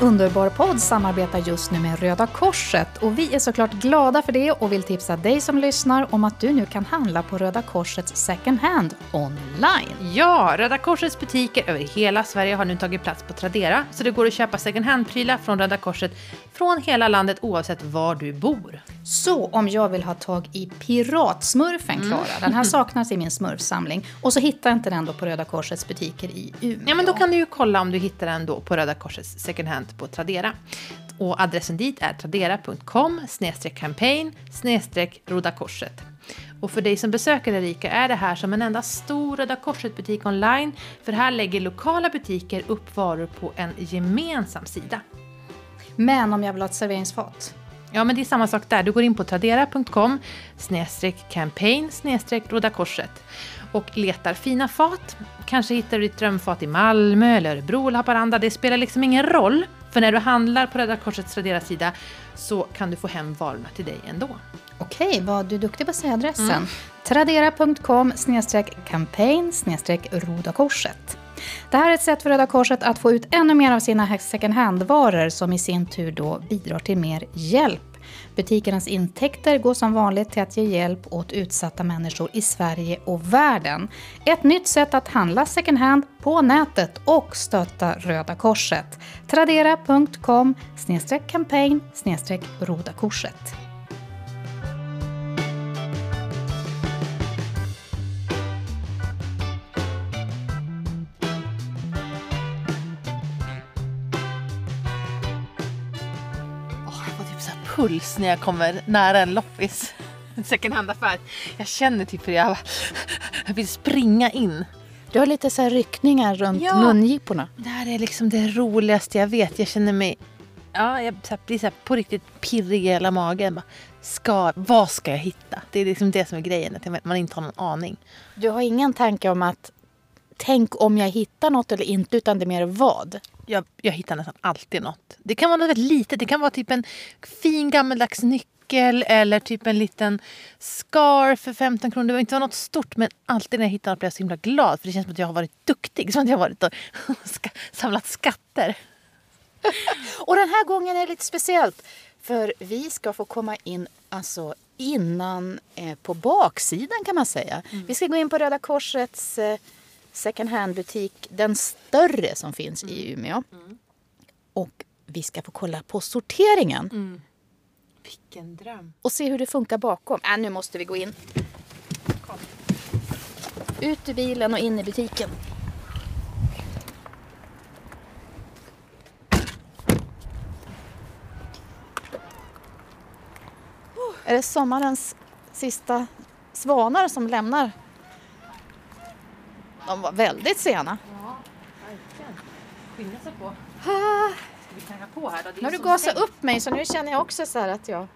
underbar podd samarbetar just nu med Röda Korset och vi är såklart glada för det och vill tipsa dig som lyssnar om att du nu kan handla på Röda Korsets second hand online. Ja, Röda Korsets butiker över hela Sverige har nu tagit plats på Tradera, så det går att köpa second hand-prylar från Röda Korset från hela landet oavsett var du bor. Så om jag vill ha tag i Piratsmurfen, Klara, den här saknas i min smurfsamling, och så hittar jag inte den då på Röda Korsets butiker i Umeå. Ja, men då kan du ju kolla om du hittar den då på Röda Korsets second hand på Tradera. Och adressen dit är tradera.com campaign Röda Korset. Och för dig som besöker Erika är det här som en enda stor Röda Korset-butik online, för här lägger lokala butiker upp varor på en gemensam sida. Men om jag vill ha ett serveringsfat? Ja, men det är samma sak där. Du går in på tradera.com campaign Röda Korset och letar fina fat. Kanske hittar du ditt drömfat i Malmö, eller Örebro eller Haparanda. Det spelar liksom ingen roll. För när du handlar på Röda Korsets Tradera-sida så kan du få hem varorna till dig ändå. Okej, vad du är duktig på att säga adressen. Mm. Tradera.com campaign Röda Korset. Det här är ett sätt för Röda Korset att få ut ännu mer av sina second hand-varor som i sin tur då bidrar till mer hjälp Butikernas intäkter går som vanligt till att ge hjälp åt utsatta människor i Sverige och världen. Ett nytt sätt att handla second hand på nätet och stötta Röda Korset. Tradera.com campaign Röda Korset. Puls när jag kommer nära en loppis. En second hand-affär. Jag känner typ hur jag, jag vill springa in. Du har lite så ryckningar runt ja, mungiporna. Det här är liksom det roligaste jag vet. Jag känner mig... Ja, jag blir så på riktigt pirrig i hela magen. ska, vad ska jag hitta? Det är liksom det som är grejen, att man inte har någon aning. Du har ingen tanke om att tänk om jag hittar något eller inte, utan det är mer vad? Jag, jag hittar nästan alltid något. Det kan vara något väldigt litet. Det kan vara typ en fin gammaldags nyckel eller typ en liten scarf för 15 kronor. Det var inte något stort men alltid när jag hittar något blir jag så himla glad för det känns som att jag har varit duktig. Som att jag har varit och samlat skatter. och den här gången är det lite speciellt. För vi ska få komma in alltså innan eh, på baksidan kan man säga. Mm. Vi ska gå in på Röda Korsets eh, second hand-butik, den större som finns mm. i Umeå. Mm. Och vi ska få kolla på sorteringen. Mm. Vilken dröm. Och se hur det funkar bakom. Äh, nu måste vi gå in. Kom. Ut ur bilen och in i butiken. Är det sommarens sista svanar som lämnar de var väldigt sena. Ja, verkligen. Skynda sig på. Ska vi knacka på här då? Nu har du gasat upp mig så nu känner jag också så att jag,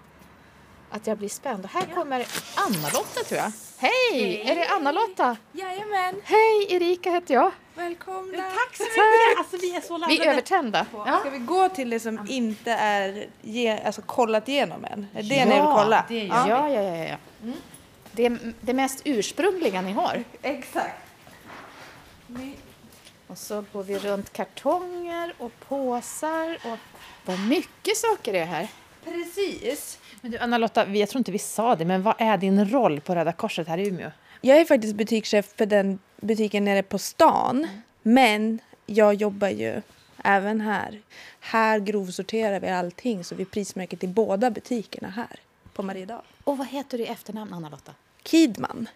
att jag blir spänd. Och här ja. kommer Anna-Lotta tror jag. Hej! Hej! Är det Anna-Lotta? Jajamän. Hej! Erika heter jag. Välkomna. Tack så mycket! Alltså, vi är så laddade. Vi är övertända. Ja. Ska vi gå till det som inte är ge, alltså, kollat igenom än? Är det ja, ni vill kolla? Det ja. ja, ja, ja. ja. Mm. Det, det mest ursprungliga ni har. Exakt. Och så går vi runt kartonger och påsar och vad mycket saker det är här. Precis. Men du, Anna-Lotta, jag tror inte vi sa det, men vad är din roll på Röda Korset här i Umeå? Jag är faktiskt butikschef för den butiken nere på stan. Mm. Men jag jobbar ju även här. Här grovsorterar vi allting så vi prismärker till båda butikerna här på Mariedal. Och vad heter du i efternamn, Anna-Lotta? Kidman.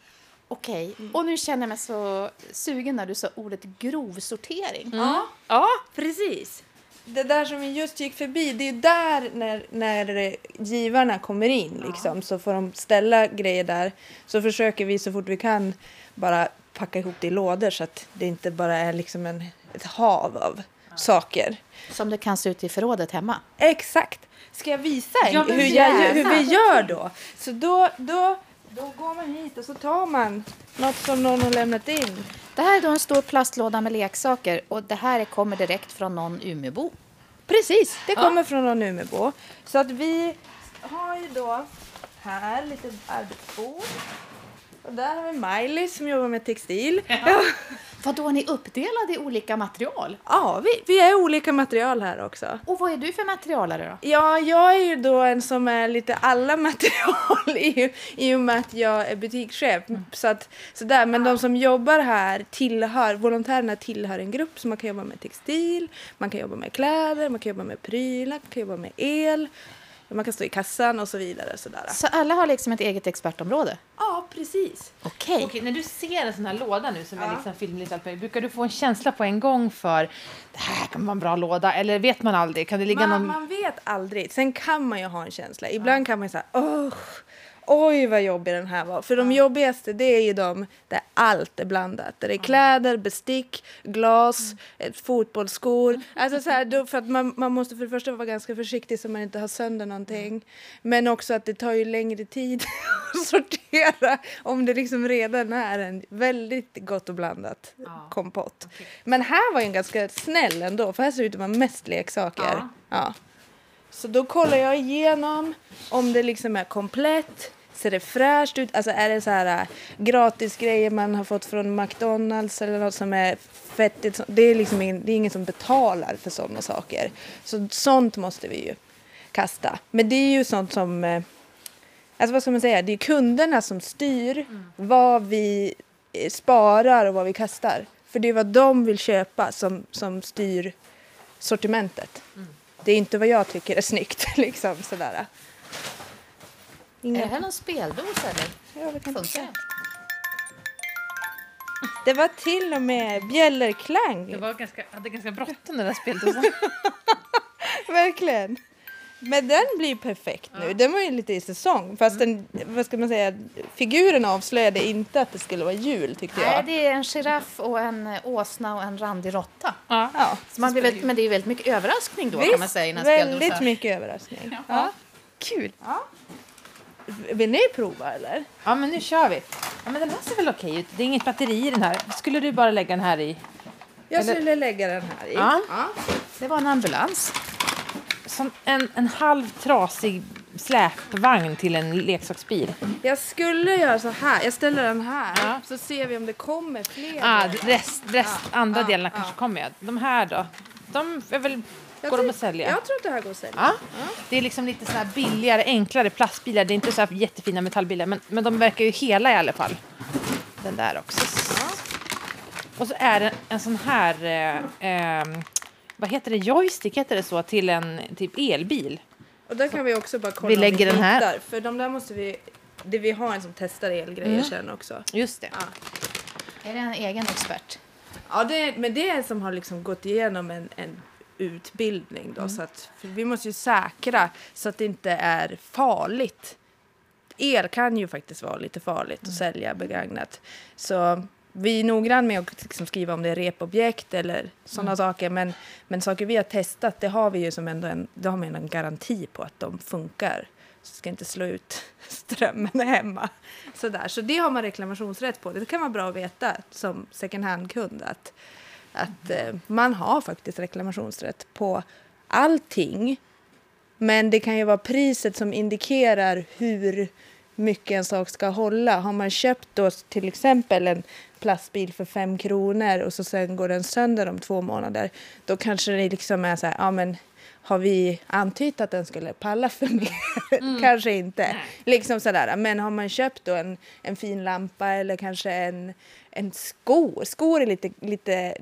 Okej, okay. och nu känner jag mig så sugen när du sa ordet grovsortering. Mm. Ja. ja, precis. Det där som vi just gick förbi, det är där när, när givarna kommer in liksom, ja. så får de ställa grejer där. Så försöker vi så fort vi kan bara packa ihop det i lådor så att det inte bara är liksom en, ett hav av ja. saker. Som det kan se ut i förrådet hemma. Exakt. Ska jag visa ja, hur, jag, hur vi gör då? Så då, då då går man hit och så tar man något som någon har lämnat in. Det här är då en stor plastlåda med leksaker och det här kommer direkt från någon Umeåbo. Precis, det kommer ja. från någon Umeåbo. Så att vi har ju då här lite arbetsbord. Och där har vi Miley som jobbar med textil. Ja. Vad då är ni uppdelade i olika material? Ja, vi, vi är olika material här också. Och vad är du för materialare då? Ja, jag är ju då en som är lite alla material i, i och med att jag är butikschef. Så att, sådär. Men de som jobbar här tillhör, volontärerna tillhör en grupp så man kan jobba med textil, man kan jobba med kläder, man kan jobba med prylar, man kan jobba med el, man kan stå i kassan och så vidare. Sådär. Så alla har liksom ett eget expertområde? Ja, precis. Okej. Okej, när du ser en sån här låda nu som är Ja. liksom fylld med lite allt möjligt, brukar du få en känsla på en gång för det här kan vara en bra låda eller vet man aldrig? Kan det ligga Man, någon... man vet aldrig. Sen kan man ju ha en känsla. Ibland kan man ju säga åh, oj vad jobbig den här var. För de jobbigaste det är ju de där allt är blandat. Där det är kläder, bestick, glas, ett fotbollsskor. Alltså så här, då, för att man, man måste för det första vara ganska försiktig så man inte har sönder någonting. Men också att det tar ju längre tid att sortera om det liksom redan är en väldigt gott och blandat kompott. Men här var ju en ganska snäll ändå för här ser det ut att vara mest leksaker. Ja. Ja. Så då kollar jag igenom om det liksom är komplett. Ser det fräscht ut? Alltså är det så här äh, gratis grejer man har fått från McDonalds eller något som är fettigt? Det är liksom ingen, det är ingen som betalar för sådana saker. Så sånt måste vi ju kasta. Men det är ju sånt som... eh, Alltså vad ska man säga? Det är kunderna som styr vad vi eh, sparar och vad vi kastar. För det är vad de vill köpa som, som styr sortimentet. Det är inte vad jag tycker är snyggt. Liksom sådär. Är det Inga... här någon speldos eller? Ja, det, kan Funkar det? det var till och med bjällerklang. Det var ganska, hade ganska bråttom den där speldosan. Verkligen. Men den blir perfekt nu. Den var ju lite i säsong. Fast den, vad ska man säga, figuren avslöjade inte att det skulle vara jul tyckte Nej, jag. det är en giraff och en eh, åsna och en randig råtta. ja. Ja. Så man blir väldigt, men det är väldigt mycket överraskning då kan man säga väldigt mycket överraskning. Ja. Ja. Kul! Vill ni prova eller? Ja, men nu kör vi. Ja, men den här ser väl okej ut. Det är inget batteri i den här. Skulle du bara lägga den här i? Jag Eller- skulle lägga den här i. Ja. Det var en ambulans. Som en, en halv trasig släpvagn till en leksaksbil. Jag skulle göra så här. Jag ställer den här. Ja. Så ser vi om det kommer fler. Ah, rest, rest, andra ja, delarna ja. kanske kommer. Ja. De här då? De är väl, Jag går de tror- att sälja? Jag tror att det här går att sälja. Ja. Det är liksom lite så här billigare, enklare plastbilar. Det är inte så här jättefina metallbilar, men, men de verkar ju hela i alla fall. Den där också. Och så är det en sån här, eh, ehm, vad heter det, joystick heter det så, till en typ elbil. Och där kan vi också bara kolla Vi om lägger den här. hittar, För de där måste vi... Det vi har en som testar elgrejer Mm. sen också. Just det. Ja. Är det en egen expert? Ja, det, men det är en som har liksom gått igenom en, en utbildning då. Så att, vi måste ju säkra så att det inte är farligt. El kan ju faktiskt vara lite farligt att sälja begagnat. Så vi är noggrann med att liksom skriva om det är repobjekt eller sådana saker. Men, men saker vi har testat, det har vi ju som ändå en, det har ändå en garanti på att de funkar. Så ska inte slå ut strömmen hemma. Sådär. Så det har man reklamationsrätt på. Det kan vara bra att veta som second hand-kund att, eh, man har faktiskt reklamationsrätt på allting. Men det kan ju vara priset som indikerar hur mycket en sak ska hålla. Har man köpt då till exempel en plastbil för fem kronor och så sen går den sönder om två månader, då kanske det liksom är så här, ja men har vi antytt att den skulle palla för mer? kanske inte. Liksom sådär. Men har man köpt då en, en fin lampa eller kanske en, en skor. Skor är lite, lite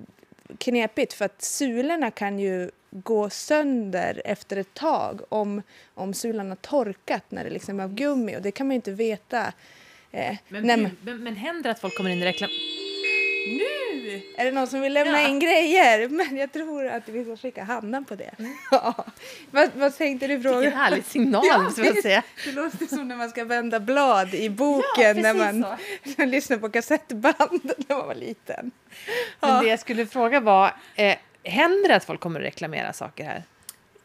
knepigt för att sulorna kan ju gå sönder efter ett tag om, om sulan har torkat när det liksom är av gummi och det kan man ju inte veta. Eh, Men, men, men händer det att folk kommer in i reklam... nu är det någon som vill lämna Ja. in grejer men jag tror att vi ska skicka Hanna på det. Ja. vad, vad tänkte du fråga? Vilken härlig signal, Ja, måste jag säga. Det låter som när man ska vända blad i boken när man, lyssnar på kassettband när man var liten. Men Ja. det jag skulle fråga var, eh, händer det att folk kommer att reklamera saker här?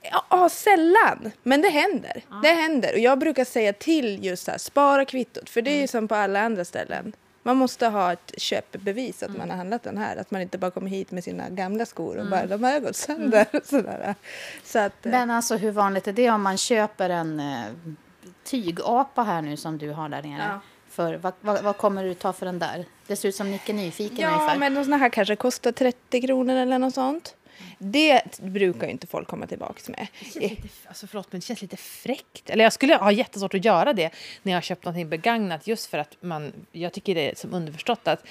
Ja, ja, sällan. Men det händer. Det händer. Och jag brukar säga till just här, spara kvittot. För det är ju som på alla andra ställen. Man måste ha ett köpbevis att man har handlat den här. Att man inte bara kommer hit med sina gamla skor och bara de har gått sönder. Sådär. Så att, eh, Men alltså hur vanligt är det om man köper en eh, tygapa här nu som du har där nere? Ja. För, vad, vad, vad kommer du ta för den där? Det ser ut som Nicke Nyfiken Ja, ungefär. men de såna här kanske kostar 30 kronor eller något sånt. Det brukar ju inte folk komma tillbaka med. Det känns lite, alltså förlåt, men det känns lite fräckt. Eller jag skulle ha jättesvårt att göra det när jag har köpt någonting begagnat just för att man, jag tycker det är som underförstått att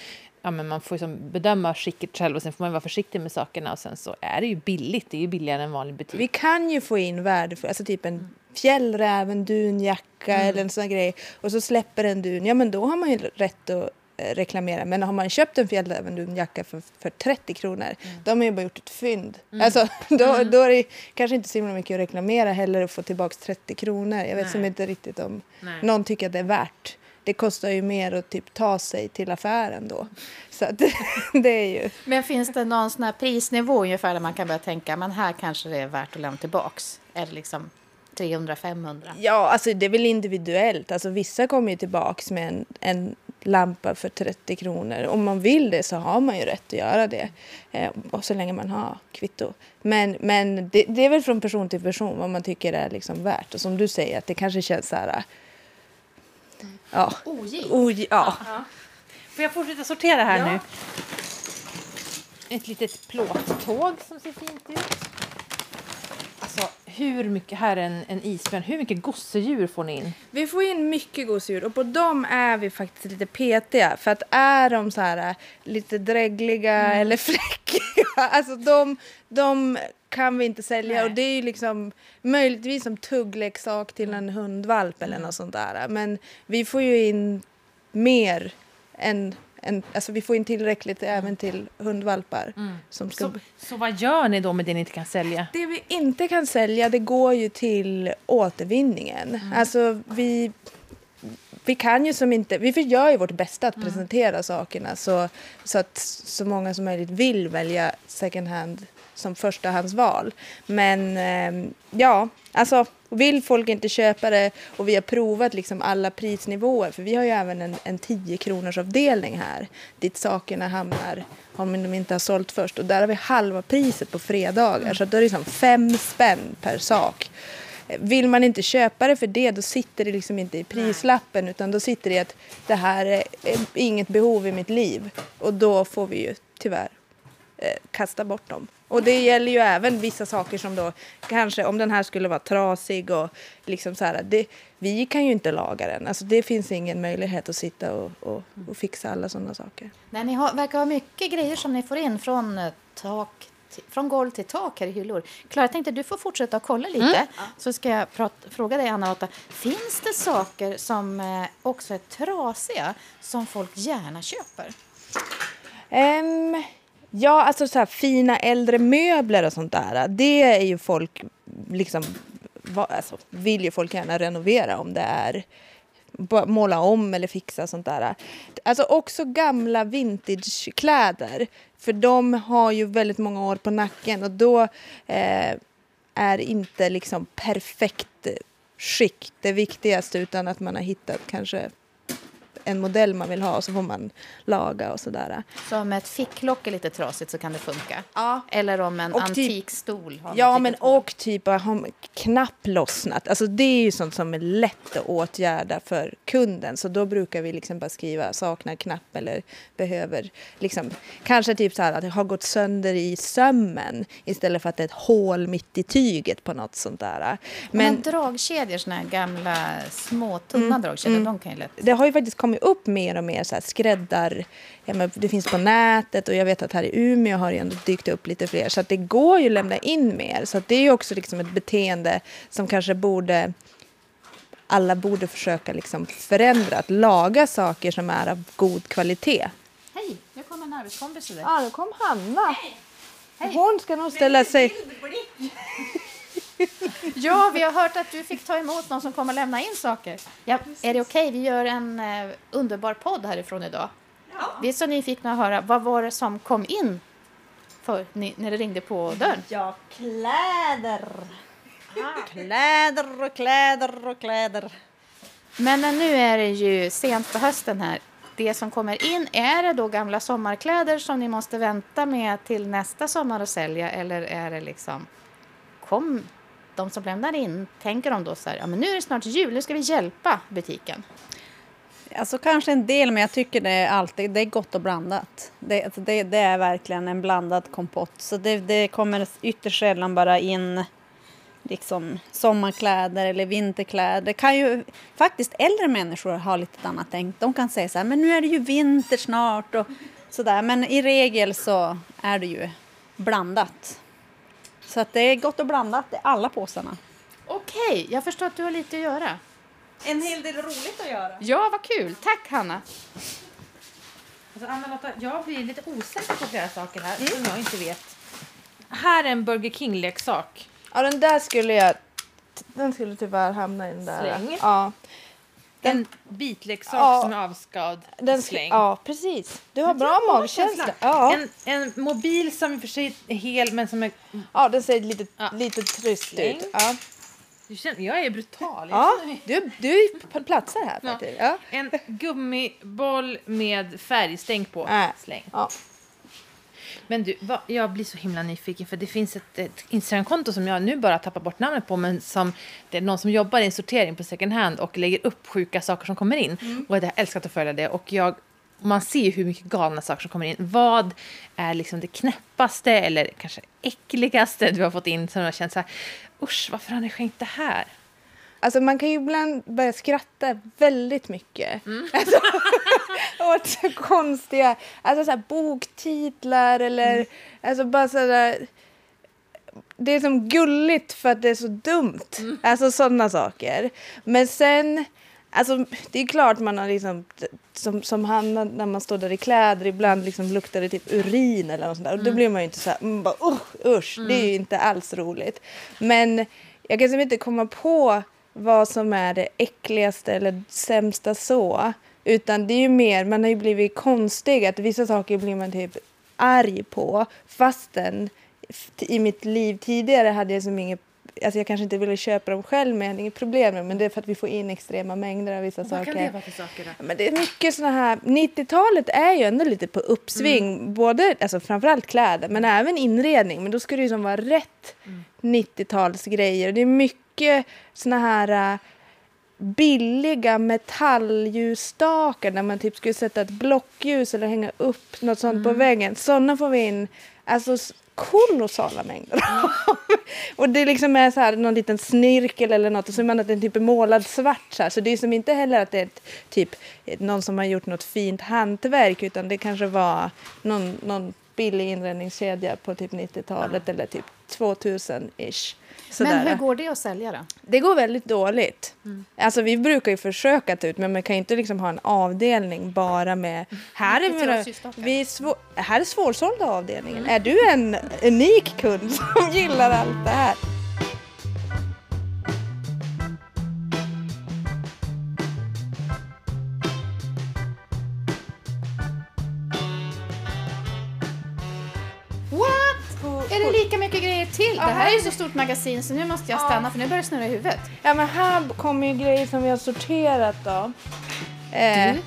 ja, men man får liksom bedöma skicket själv och sen får man vara försiktig med sakerna och sen så är det ju billigt, det är ju billigare än vanlig butik. Vi kan ju få in värdefull, alltså typ en fjällräv, en dunjacka eller en sån grej och så släpper en dun, ja men då har man ju rätt att reklamera. Men har man köpt en fjällräv, en dunjacka för, för 30 kronor, då har man ju bara gjort ett fynd. Alltså, då, då är det kanske inte så himla mycket att reklamera heller och få tillbaka 30 kronor. Jag vet Nej. som inte riktigt om Nej. någon tycker att det är värt. Det kostar ju mer att typ ta sig till affären då. Så att, det är ju... Men finns det någon sån här prisnivå ungefär där man kan börja tänka men här kanske det är värt att lämna tillbaks? Är det liksom 300-500? Ja, alltså det är väl individuellt. Alltså vissa kommer ju tillbaks med en, en lampa för 30 kronor. Om man vill det så har man ju rätt att göra det. Eh, och så länge man har kvitto. Men, men det, det är väl från person till person vad man tycker är liksom värt. Och som du säger, att det kanske känns så här... Ja. Ogilt. Oj, ja. Får jag fortsätta sortera här nu? Ett litet plåttåg som ser fint ut. Hur mycket, här är en, en isbjörn, hur mycket gosedjur får ni in? Vi får in mycket gosedjur och på dem är vi faktiskt lite petiga. För att är de så här äh, lite drägliga eller fläckiga, alltså de, de kan vi inte sälja. Nej. Och det är ju liksom möjligtvis som tuggleksak till en hundvalp eller något sånt där. Men vi får ju in mer än, än alltså vi får in tillräckligt även till hundvalpar. Som ska Så, så vad gör ni då med det ni inte kan sälja? det vi inte kan sälja det går ju till återvinningen. Alltså vi, vi kan ju som inte, vi gör ju vårt bästa att presentera sakerna så, så att så många som möjligt vill välja second hand som förstahandsval. Men ehm, ja, alltså vill folk inte köpa det och vi har provat liksom alla prisnivåer för vi har ju även en, en 10 kronors avdelning här dit sakerna hamnar om de inte har sålt först och där har vi halva priset på fredagar så då är det liksom fem spänn per sak. Vill man inte köpa det för det då sitter det liksom inte i prislappen utan då sitter det i att det här är är inget behov i mitt liv och då får vi ju tyvärr eh, kasta bort dem. Och det gäller ju även vissa saker som då kanske om den här skulle vara trasig och liksom så här. Det, vi kan ju inte laga den. Alltså det finns ingen möjlighet att sitta och, och, och fixa alla sådana saker. Nej, ni har, verkar ha mycket grejer som ni får in från, eh, tak, till- från golv till tak här i hyllor. Klara, jag tänkte du får fortsätta att kolla lite. Så ska jag prata, fråga dig, Anna-Lotta. Finns det saker som eh, också är trasiga som folk gärna köper? Ehm, ja, alltså så här fina äldre möbler och sånt där. Det är ju folk liksom, va, alltså, vill ju folk gärna renovera om det är måla om eller fixa sånt där. Alltså också gamla vintagekläder. För de har ju väldigt många år på nacken och då eh, är inte liksom perfekt skick det viktigaste utan att man har hittat kanske en modell man vill ha och så får man laga och sådär. Så om ett ficklock är lite trasigt så kan det funka? Ja. Eller om en Och typ- stol har Ja, men och typ att ha en knapp lossnat. Alltså det är ju sånt som är lätt att åtgärda för kunden. Så då brukar vi liksom bara skriva saknar knapp eller behöver liksom kanske typ så här att det har gått sönder i sömmen istället för att det är ett hål mitt i tyget på något sånt där. Men, Men dragkedjor, såna här gamla små tunna Mm, dragkedjor, de kan ju lätt... det har ju faktiskt kommit upp mer och mer så här skräddar. Ja, men det finns på nätet och jag vet att här i Umeå har det ändå dykt upp lite fler. Så att det går ju att lämna in mer. Så att det är ju också liksom ett beteende som kanske borde alla borde försöka liksom förändra. Att laga saker som är av god kvalitet. Hej, nu kommer en arbetskompis till dig. Ja, nu kom Hanna. Hon ska nog ställa sig... Ja, vi har hört att du fick ta emot någon som kommer lämna in saker. Ja, är det okej? Vi gör en eh, underbar podd härifrån idag. Vi är så nyfikna att höra, vad var det som kom in för, när det ringde på dörren? Ja, kläder. Kläder och kläder och kläder. Men nu är det ju sent på hösten här. Det som kommer in, är det då gamla sommarkläder som ni måste vänta med till nästa sommar att sälja eller är det liksom, kom de som lämnar in, tänker de då så här, ja men nu är det snart jul, nu ska vi hjälpa butiken. Alltså kanske en del, men jag tycker det är alltid det är gott och blandat. Det, alltså det, det är verkligen en blandad kompott. Så det, det kommer ytterst sällan bara in liksom sommarkläder eller vinterkläder. Det kan ju faktiskt äldre människor ha lite annat tänk. De kan säga så här, men nu är det ju vinter snart och sådär. Men i regel så är det ju blandat. Så att det är gott och blandat i alla påsarna. Okej, jag förstår att du har lite att göra. En hel del roligt att göra. Ja, vad kul. Tack, Hanna. Alltså, Anna-Lotta, jag blir lite osäker på flera saker här som jag inte vet. Här är en Burger King-leksak. Ja, den där skulle jag... Den skulle tyvärr hamna i den där. Släng. Ja. En bitleksak Ja. som är avskad. Den Släng. Ja, precis. Du har bra magkänsla. känsla. Ja. En, en mobil som i och för sig är hel men som är... ja, den ser lite, Ja. lite trist ut. Ja, Du känner, jag är brutal. Jag ja känner du, du platsar här faktiskt. Ja. En gummiboll med färgstänk på. Äh. Släng. Ja. Men du, vad, jag blir så himla nyfiken för det finns ett, ett Instagramkonto som jag nu bara tappar bort namnet på men som det är någon som jobbar i en sortering på second hand och lägger upp sjuka saker som kommer in. Mm. Och jag har älskat att följa det och jag man ser hur mycket galna saker som kommer in. Vad är liksom det knäppaste eller kanske äckligaste du har fått in som du har känt så här, usch varför har ni skänkt det här? Alltså man kan ju ibland börja skratta väldigt mycket. Alltså, åt så konstiga, alltså så här boktitlar eller alltså bara sådär. Det är som gulligt för att det är så dumt. Alltså sådana saker. Men sen, alltså det är klart man har liksom, som, som han när man står där i kläder, ibland liksom luktar det typ urin eller något sånt där. Och då blir man ju inte så här, mm, bara, usch, usch, det är ju inte alls roligt. Men jag kan liksom inte komma på vad som är det äckligaste eller sämsta så. Utan det är ju mer, man har ju blivit konstig, att vissa saker blir man typ arg på. Fastän i mitt liv tidigare hade jag som inget Alltså jag kanske inte ville köpa dem själv men jag hade inget problem med. Men det är för att vi får in extrema mängder av vissa Vad saker. kan det vara för saker då? Men det är mycket såna här, 90-talet är ju ändå lite på uppsving, både, alltså framförallt kläder men även inredning. Men då ska det ju som vara rätt 90-talsgrejer. Det är mycket såna här äh, billiga metalljusstakar där man typ skulle sätta ett blockljus eller hänga upp något sånt på väggen. Sådana får vi in alltså kolossala mängder av. Och det liksom är så här någon liten snirkel eller något och så är man att den typ är målad svart så här. Så det är som inte heller att det är ett, typ någon som har gjort något fint hantverk utan det kanske var någon, någon billig inredningskedja på typ 90-talet eller typ 2000-ish. Men hur går det att sälja då? Det går väldigt dåligt. Alltså vi brukar ju försöka ta ut men man kan ju inte liksom ha en avdelning bara med... Här är, ljusstakar. vi svår, här är svårsålda avdelningen. Är du en unik kund som gillar allt det här? Det här är ju så stort magasin så nu måste jag stanna för nu börjar det snurra i huvudet. Ja men här kommer ju grejer som vi har sorterat då. Eh, Du,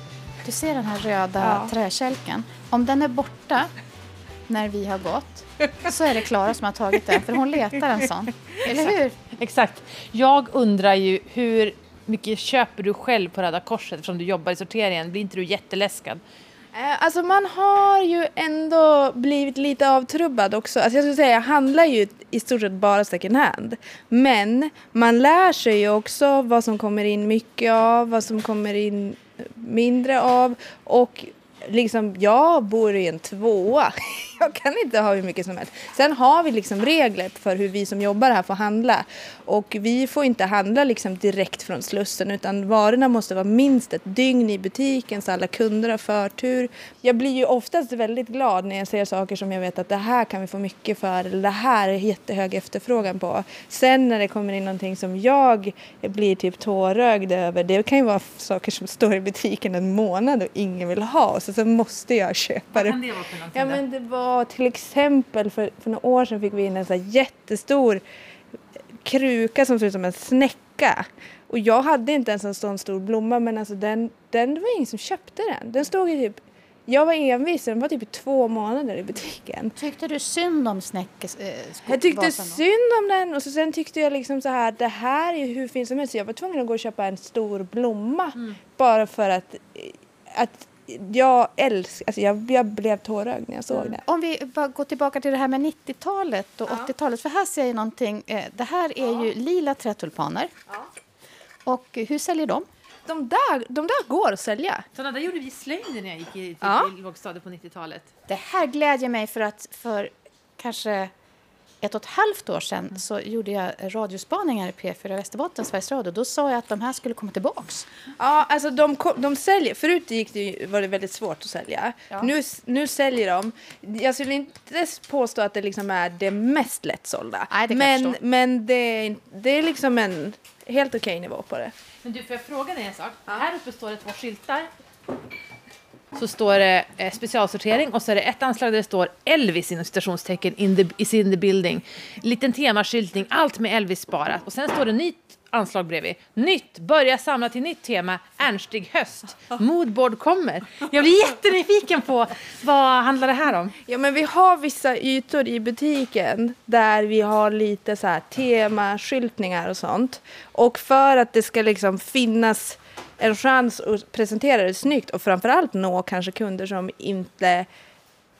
du ser den här röda Ja. träkälken. Om den är borta när vi har gått så är det Klara som har tagit den för hon letar en sån. Eller hur? Exakt. Jag undrar ju hur mycket köper du själv på Röda Korset eftersom du jobbar i sorteringen? Blir inte du jätteläskad? Eh, alltså man har ju ändå blivit lite avtrubbad också. Alltså jag skulle säga jag handlar ju i stort sett bara second hand. Men man lär sig ju också vad som kommer in mycket av, vad som kommer in mindre av. Och liksom jag bor i en tvåa. Jag kan inte ha hur mycket som helst. Sen har vi liksom regler för hur vi som jobbar här får handla. Och vi får inte handla liksom direkt från Slussen utan varorna måste vara minst ett dygn i butiken så alla kunder har förtur. Jag blir ju oftast väldigt glad när jag ser saker som jag vet att det här kan vi få mycket för eller det här är jättehög efterfrågan på. Sen när det kommer in någonting som jag blir typ tårögd över, det kan ju vara saker som står i butiken en månad och ingen vill ha och så, så måste jag köpa det. det vara för någonting Ja men det var till exempel för, för några år sedan fick vi in en så jättestor kruka som ser ut som en snäcka. Och jag hade inte ens en sån stor blomma men alltså den, den det var ingen som köpte den. Den stod i typ Jag var envis, den var typ två månader i butiken. Tyckte du synd om snäckes... Eh, sko- Jag tyckte synd om den och så sen tyckte jag liksom så här, det här är hur fint som helst. Jag var tvungen att gå och köpa en stor blomma Mm. bara för att, att jag älskar, alltså jag, jag blev tårögd när jag såg det. Om vi går tillbaka till det här med 90-talet och 80-talet. För här ser jag någonting. Eh, det här är ju lila trädtulpaner. Och hur säljer de? De där, de där går att sälja. Sådana där gjorde vi i slöjden när jag gick i, Ja. i lågstadiet på 90-talet. Det här glädjer mig för att för kanske ett och ett halvt år sedan så gjorde jag radiospaningar i P4 Västerbotten, Sveriges Radio. Då sa jag att de här skulle komma tillbaks. Ja, alltså de, de säljer. Förut gick det var det väldigt svårt att sälja. Ja. Nu, nu säljer de. Jag skulle inte påstå att det liksom är det mest lättsålda. Nej, det men men det, det är liksom en helt okej nivå på det. Men du, får jag fråga dig en sak? Här uppe står det två skyltar. Så står det eh, specialsortering och så är det ett anslag där det står Elvis inom citationstecken in the, is in the building. Liten temaskyltning, allt med Elvis sparat. Och sen står det nytt anslag bredvid. Nytt, börja samla till nytt tema, Ernstig höst. Moodboard kommer. Jag blir jättenyfiken på vad handlar det här om? Ja, men vi har vissa ytor i butiken där vi har lite så här temaskyltningar och sånt. Och för att det ska liksom finnas en chans att presentera det snyggt och framförallt nå kanske kunder som inte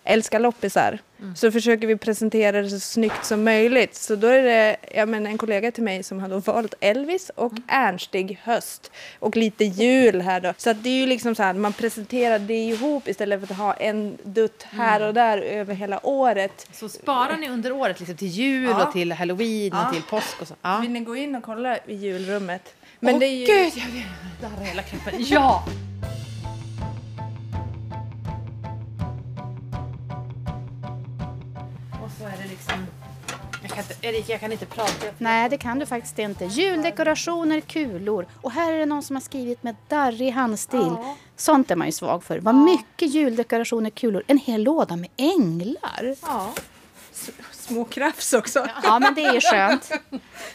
älskar loppisar så försöker vi presentera det så snyggt som möjligt. Så då är det ja, men en kollega till mig som har då valt Elvis och Ernstig höst och lite jul här då. Så det är ju liksom så här, man presenterar det ihop istället för att ha en dutt här och där över hela året. Så sparar ni under året liksom till jul Ja. och till halloween Ja. och till påsk och så? Ja. Vill ni gå in och kolla i julrummet? Men Åh, det är ju... gud, jag vill darra hela kroppen. Ja! Och så är det liksom... Jag kan inte, Erika, jag kan inte prata. Nej, det kan du faktiskt inte. Juldekorationer, kulor. Och här är det någon som har skrivit med darrig handstil. Sånt är man ju svag för. Vad mycket juldekorationer, kulor. En hel låda med änglar. Ja. Små krafs också. Ja, men det är ju skönt.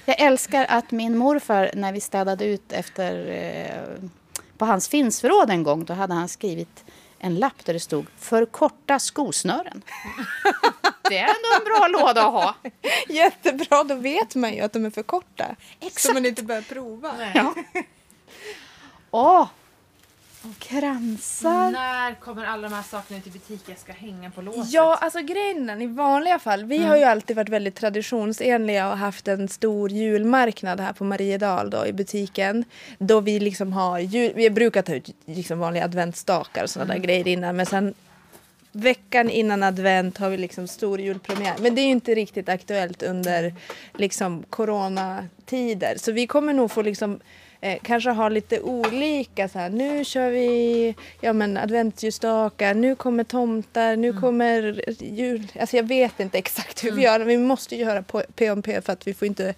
Jag älskar att min morfar, när vi städade ut efter eh, på hans finnsförråd en gång, då hade han skrivit en lapp där det stod för korta skosnören. Det är ändå en bra låda att ha. Jättebra, då vet man ju att de är för korta. Så Exakt. man inte börjar prova. Ja. Åh! Kransar. När kommer alla de här sakerna ut i butik? Jag ska hänga på låset. Ja, alltså grejen i vanliga fall, vi har ju alltid varit väldigt traditionsenliga och haft en stor julmarknad här på Mariedal då i butiken. Då vi liksom har, jul, vi brukar ta ut liksom vanliga adventsstakar och sådana där grejer innan men sen veckan innan advent har vi liksom stor julpremiär. Men det är ju inte riktigt aktuellt under liksom coronatider. Så vi kommer nog få liksom eh, kanske ha lite olika så här. Nu kör vi ja, men adventsljusstakar, nu kommer tomtar, nu kommer jul. Alltså jag vet inte exakt hur vi gör. Vi måste ju göra på P om P för att vi får inte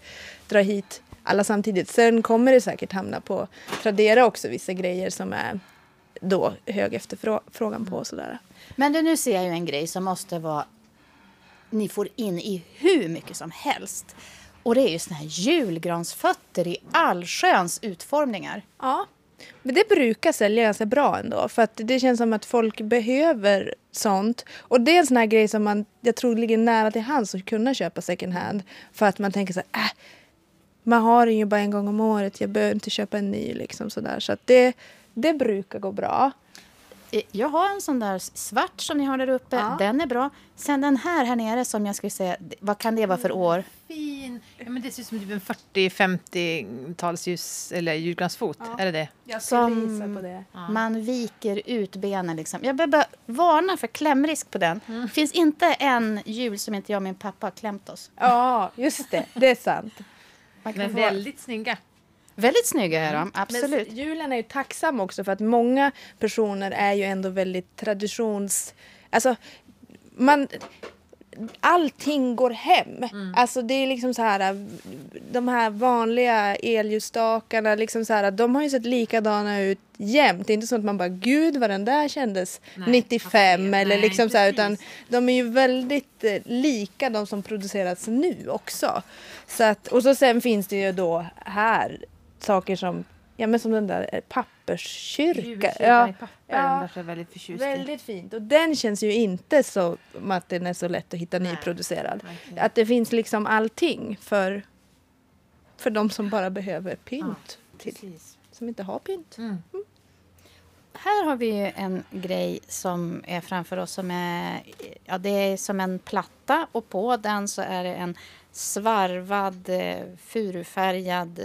dra hit alla samtidigt. Sen kommer det säkert hamna på Tradera också vissa grejer som är då hög efterfrågan på sådär. Men du, nu ser jag ju en grej som måste vara... Ni får in i hur mycket som helst. Och det är ju såna här julgransfötter i allsköns utformningar. Ja, men det brukar sälja ganska bra ändå. För att det känns som att folk behöver sånt. Och det är en sån här grej som man, jag tror ligger nära till hands att kunna köpa second hand. För att man tänker så här, äh, man har den ju bara en gång om året, jag behöver inte köpa en ny liksom sådär. Så att det, det brukar gå bra. Eh, Jag har en sån där svart som ni har där uppe. Ja. Den är bra. Sen den här här nere som jag skulle säga, vad kan det vara för år? Fin. Ja, men det ser ut som typ en 40-50-tals ljus, eller julgransfot. Är det det? Jag Som- gissa på det. Man viker ut benen liksom. Jag behöver varna för klämrisk på den. Det finns inte en jul som inte jag och min pappa har klämt oss. Ja, just det. Det är sant. Man kan Men få- väldigt snygga. Väldigt snygga är de, absolut. Men julen är ju tacksam också för att många personer är ju ändå väldigt traditions... Alltså, man... Allting går hem. Alltså det är liksom så här, de här vanliga elljusstakarna, liksom så här, de har ju sett likadana ut jämt. Det är inte så att man bara, gud vad den där kändes Nej, 95 okej. eller Nej, liksom så här, utan de är ju väldigt eh, lika de som produceras nu också. Så att, och så sen finns det ju då här saker som ja men som den där eh, papperskyrka. Julkyrkan Ja, i papper, Ja. är väldigt förtjust väldigt fint. Och den känns ju inte som att den är så lätt att hitta Nej. nyproducerad. Verkligen. Att det finns liksom allting för, för de som bara behöver pynt. till, Precis. som inte har pynt. Mm. Här har vi ju en grej som är framför oss som är, ja, det är som en platta och på den så är det en svarvad eh, furufärgad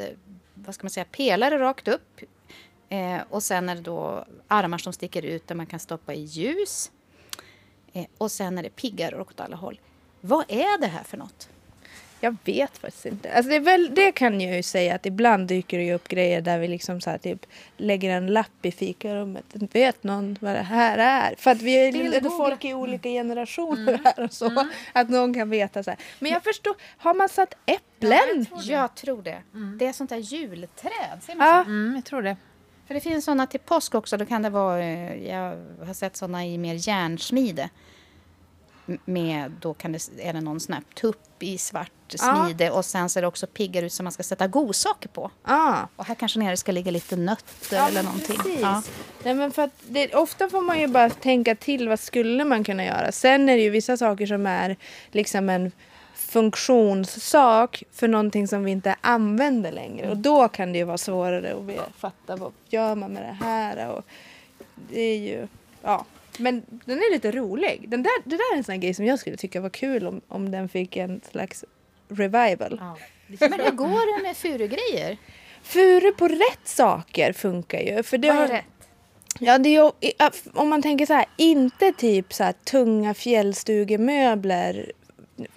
vad ska man säga, pelare rakt upp. Eh, och sen är det då armar som sticker ut där man kan stoppa i ljus. Eh, och sen är det piggar åt alla håll. Vad är det här för något? Jag vet faktiskt inte. Alltså det, är väl, det kan jag ju säga att ibland dyker det ju upp grejer där vi liksom så här typ lägger en lapp i fikarummet. Vet någon vad det här är? För att vi är lite folk i olika generationer här och så. Att någon kan veta så här. Men jag förstår, har man satt äpplen? Jag tror det. Det är sånt där julträd. Ser man Ja. så? Mm, jag tror det. För det finns såna till påsk också. Då kan det vara, eh, jag har sett såna i mer järnsmide. Med, då kan det, är det någon sån här tupp i svart smide och sen ser det också piggar ut som man ska sätta godsaker på. Ah. Och här kanske nere ska ligga lite nötter Ja, eller någonting. Precis. Ja. Nej, men för det, ofta får man ju bara tänka till vad skulle man kunna göra. Sen är det ju vissa saker som är liksom en funktionssak för någonting som vi inte använder längre. Och då kan det ju vara svårare att fatta vad gör man med det här. Och det är ju, ja. Men den är lite rolig. Den där, det där är en sån här grej som jag skulle tycka var kul om, om den fick en slags revival. Ja. Men hur går det med furugrejer? Furu på rätt saker funkar ju. För det Vad är har, rätt? Ja, det är om man tänker så här, inte typ så här tunga fjällstugemöbler.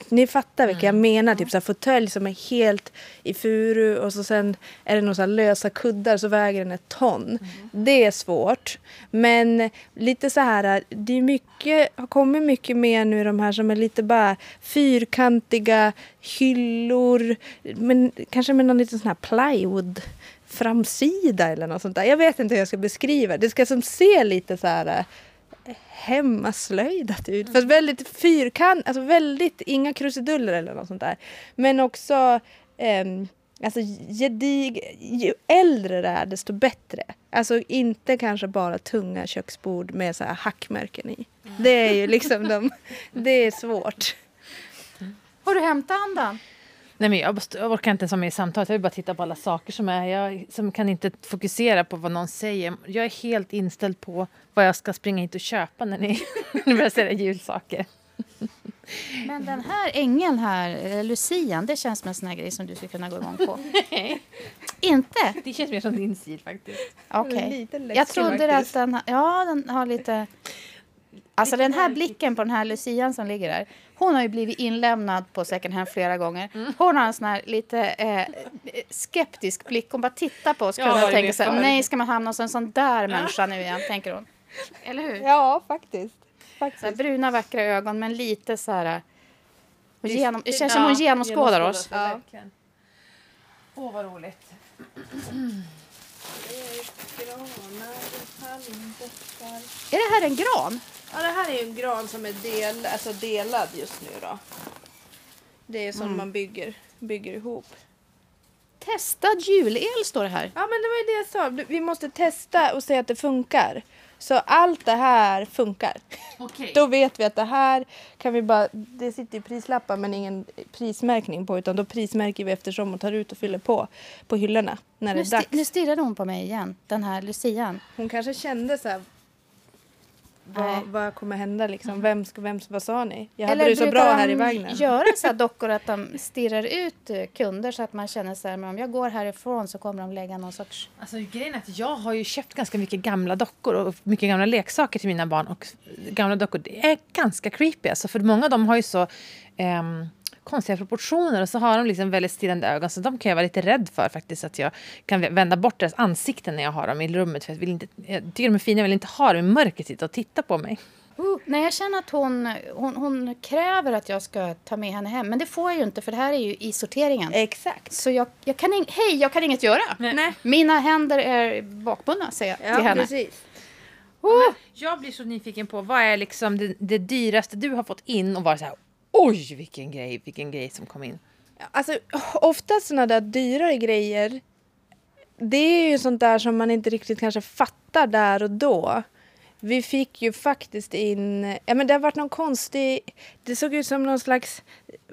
Ni fattar vilka jag menar, typ så fåtölj som är helt i furu och så sen är det så här lösa kuddar så väger den ett ton. Det är svårt. Men lite så här, det är mycket, har kommit mycket mer nu de här som är lite bara fyrkantiga hyllor, men kanske med någon liten sån här plywood framsida eller något sånt där. Jag vet inte hur jag ska beskriva det. Det ska som se lite så här hemmaslöjdat ut. Fast väldigt fyrkant, alltså väldigt, inga krusiduller eller något sånt där. Men också ehm, Alltså gedig, ju äldre det är desto bättre. Alltså inte kanske bara tunga köksbord med så här hackmärken i. Det är ju liksom de, det är svårt. Har du hämtat andan? Nej, men jag, måste, jag orkar inte ens vara med i samtalet. Jag vill bara titta på alla saker som är. Jag som kan inte fokusera på vad någon säger. Jag är helt inställd på vad jag ska springa hit och köpa när ni, börjar sälja julsaker. Men den här ängeln här, eh, lucian, det känns som en sån grej som du skulle kunna gå igång på. Inte? Det känns mer som din stil faktiskt. Okej. Läskig Jag trodde faktiskt. att den, ja, den har lite... Alltså den här blicken på den här lucian som ligger där. Hon har ju blivit inlämnad på second hand flera gånger. Hon har en sån här lite eh, skeptisk blick. Hon bara tittar på oss och varit tänker så här, nej ska man hamna hos en sån där människa nu igen, tänker hon. Eller hur? Ja, faktiskt. Så här, faktiskt. bruna vackra ögon men lite så här... Hon genom, det Ja, känns som hon genomskådar oss. Ja. Åh, vad roligt. Är det här en gran? Ja, det här är ju en gran som är del, alltså delad just nu då. Det är som man bygger, bygger ihop. Testad julel står det här. Ja, men det var ju det jag sa. Vi måste testa och se att det funkar. Så allt det här funkar. Okej. Då vet vi att det här kan vi bara... Det sitter ju prislappar men ingen prismärkning på utan då prismärker vi eftersom och tar ut och fyller på på hyllorna när det Nu, är sti- dags. nu stirrade hon på mig igen, den här lucian. Hon kanske kände så här... Vad, vad kommer hända liksom? Vem ska, vem, vad sa ni? Jag hade Eller det så brukar bra de här i vagnen. göra så här dockor att de stirrar ut eh, kunder så att man känner så här, men om jag går härifrån så kommer de lägga någon sorts... Alltså, grejen är att jag har ju köpt ganska mycket gamla dockor och mycket gamla leksaker till mina barn. Och gamla dockor det är ganska creepy. Alltså, för många av dem har ju så ehm, konstiga proportioner och så har de liksom väldigt stirrande ögon. Så de kan jag vara lite rädd för faktiskt. Att jag kan vända bort deras ansikten när jag har dem i rummet. För jag, vill inte, jag tycker de är fina, jag vill inte ha dem i mörkret sitta och titta på mig. Uh, nej, jag känner att hon, hon, hon kräver att jag ska ta med henne hem. Men det får jag ju inte för det här är ju i sorteringen. Exakt. Så jag, jag kan ing- hej, jag kan inget göra. Nej. Mina händer är bakbundna, säger jag till henne. precis. Men jag blir så nyfiken på vad är liksom det, det dyraste du har fått in och varit så här oj vilken grej, vilken grej som kom in. Alltså ofta sådana där dyrare grejer det är ju sånt där som man inte riktigt kanske fattar där och då. Vi fick ju faktiskt in, ja men det har varit någon konstig, det såg ut som någon slags,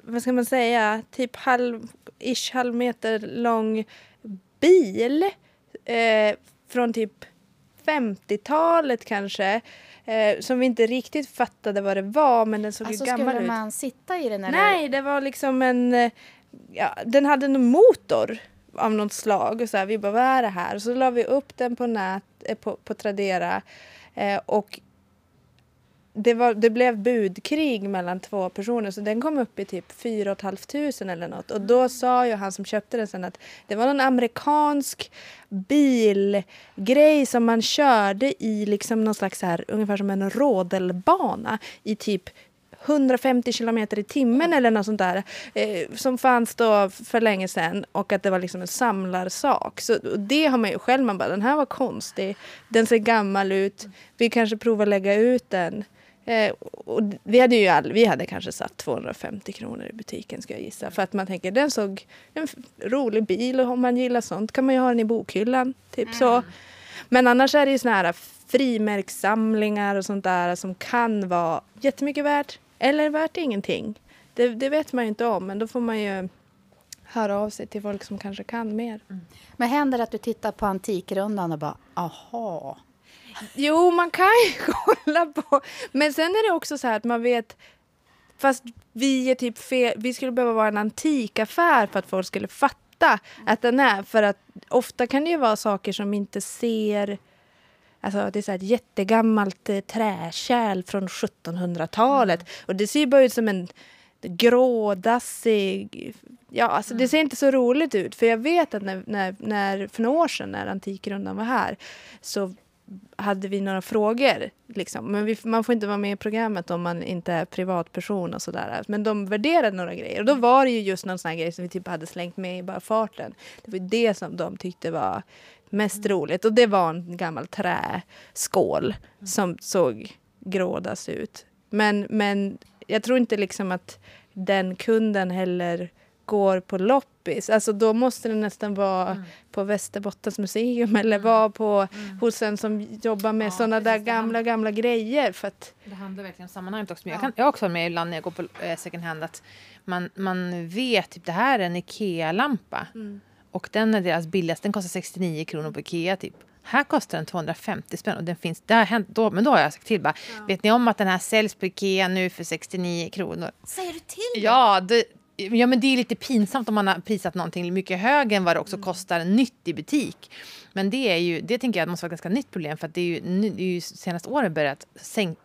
vad ska man säga, typ halv, ish halv meter lång bil. Eh, från typ 50-talet kanske. Eh, som vi inte riktigt fattade vad det var men den såg Alltså ju gammal skulle ut. man sitta i den eller? Nej, det var liksom en... eh, Ja, den hade en motor av något slag. Och så här, vi bara, vad är det här? Så la vi upp den på, nät, eh, på, på Tradera. Eh, och det, var, det blev budkrig mellan två personer så den kom upp i typ 4 500 eller något. Och då sa ju han som köpte den sen att det var någon amerikansk bilgrej som man körde i liksom någon slags så här, ungefär som en rodelbana i typ 150 kilometer i timmen eller något sånt där. Eh, som fanns då för länge sedan och att det var liksom en samlarsak. Så det har man ju själv, man bara den här var konstig, den ser gammal ut, vi kanske provar lägga ut den. Eh, och vi hade ju all, vi hade kanske satt 250 kronor i butiken ska jag gissa. För att man tänker den såg en rolig bil och om man gillar sånt kan man ju ha den i bokhyllan. Typ så. Men annars är det ju såna här frimärkssamlingar och sånt där som kan vara jättemycket värt eller värt ingenting. Det, det vet man ju inte om men då får man ju höra av sig till folk som kanske kan mer. Men händer det att du tittar på Antikrundan och bara aha? Jo, man kan ju kolla på. Men sen är det också så här att man vet Fast vi är typ fel, vi skulle behöva vara en antikaffär för att folk skulle fatta att den är. För att ofta kan det ju vara saker som inte ser Alltså det är så ett jättegammalt eh, träkärl från 1700-talet. Och det ser ju bara ut som en grådassig... Ja, alltså det ser inte så roligt ut. För jag vet att när, när, när, för några år sedan när Antikrundan var här så hade vi några frågor. Liksom. Men vi, man får inte vara med i programmet om man inte är privatperson och sådär. Men de värderade några grejer. Och då var det ju just någon sån här grej som vi typ hade slängt med i bara farten. Det var det som de tyckte var mest roligt. Och det var en gammal träskål som såg grådas ut. Men, men jag tror inte liksom att den kunden heller går på loppis. Alltså då måste det nästan vara på Västerbottens museum eller vara på, hos en som jobbar med Ja, sådana där gamla, gamla grejer. För att, Det handlar verkligen om sammanhanget också. Men jag, kan, jag har också med ibland när jag går på eh, second hand att man, man vet typ det här är en Ikea-lampa. Och den är deras billigaste. Den kostar 69 kronor på Ikea typ. Här kostar den 250 spänn och den finns, det har hänt då, men då har jag sagt till bara, vet ni om att den här säljs på Ikea nu för 69 kronor? Säger du till? Ja, det, ja, men det är lite pinsamt om man har prisat någonting mycket högre än vad det också kostar nytt i butik. Men det är ju, det tänker jag måste vara ett ganska nytt problem för att det är ju, det är ju senaste åren börjat sänka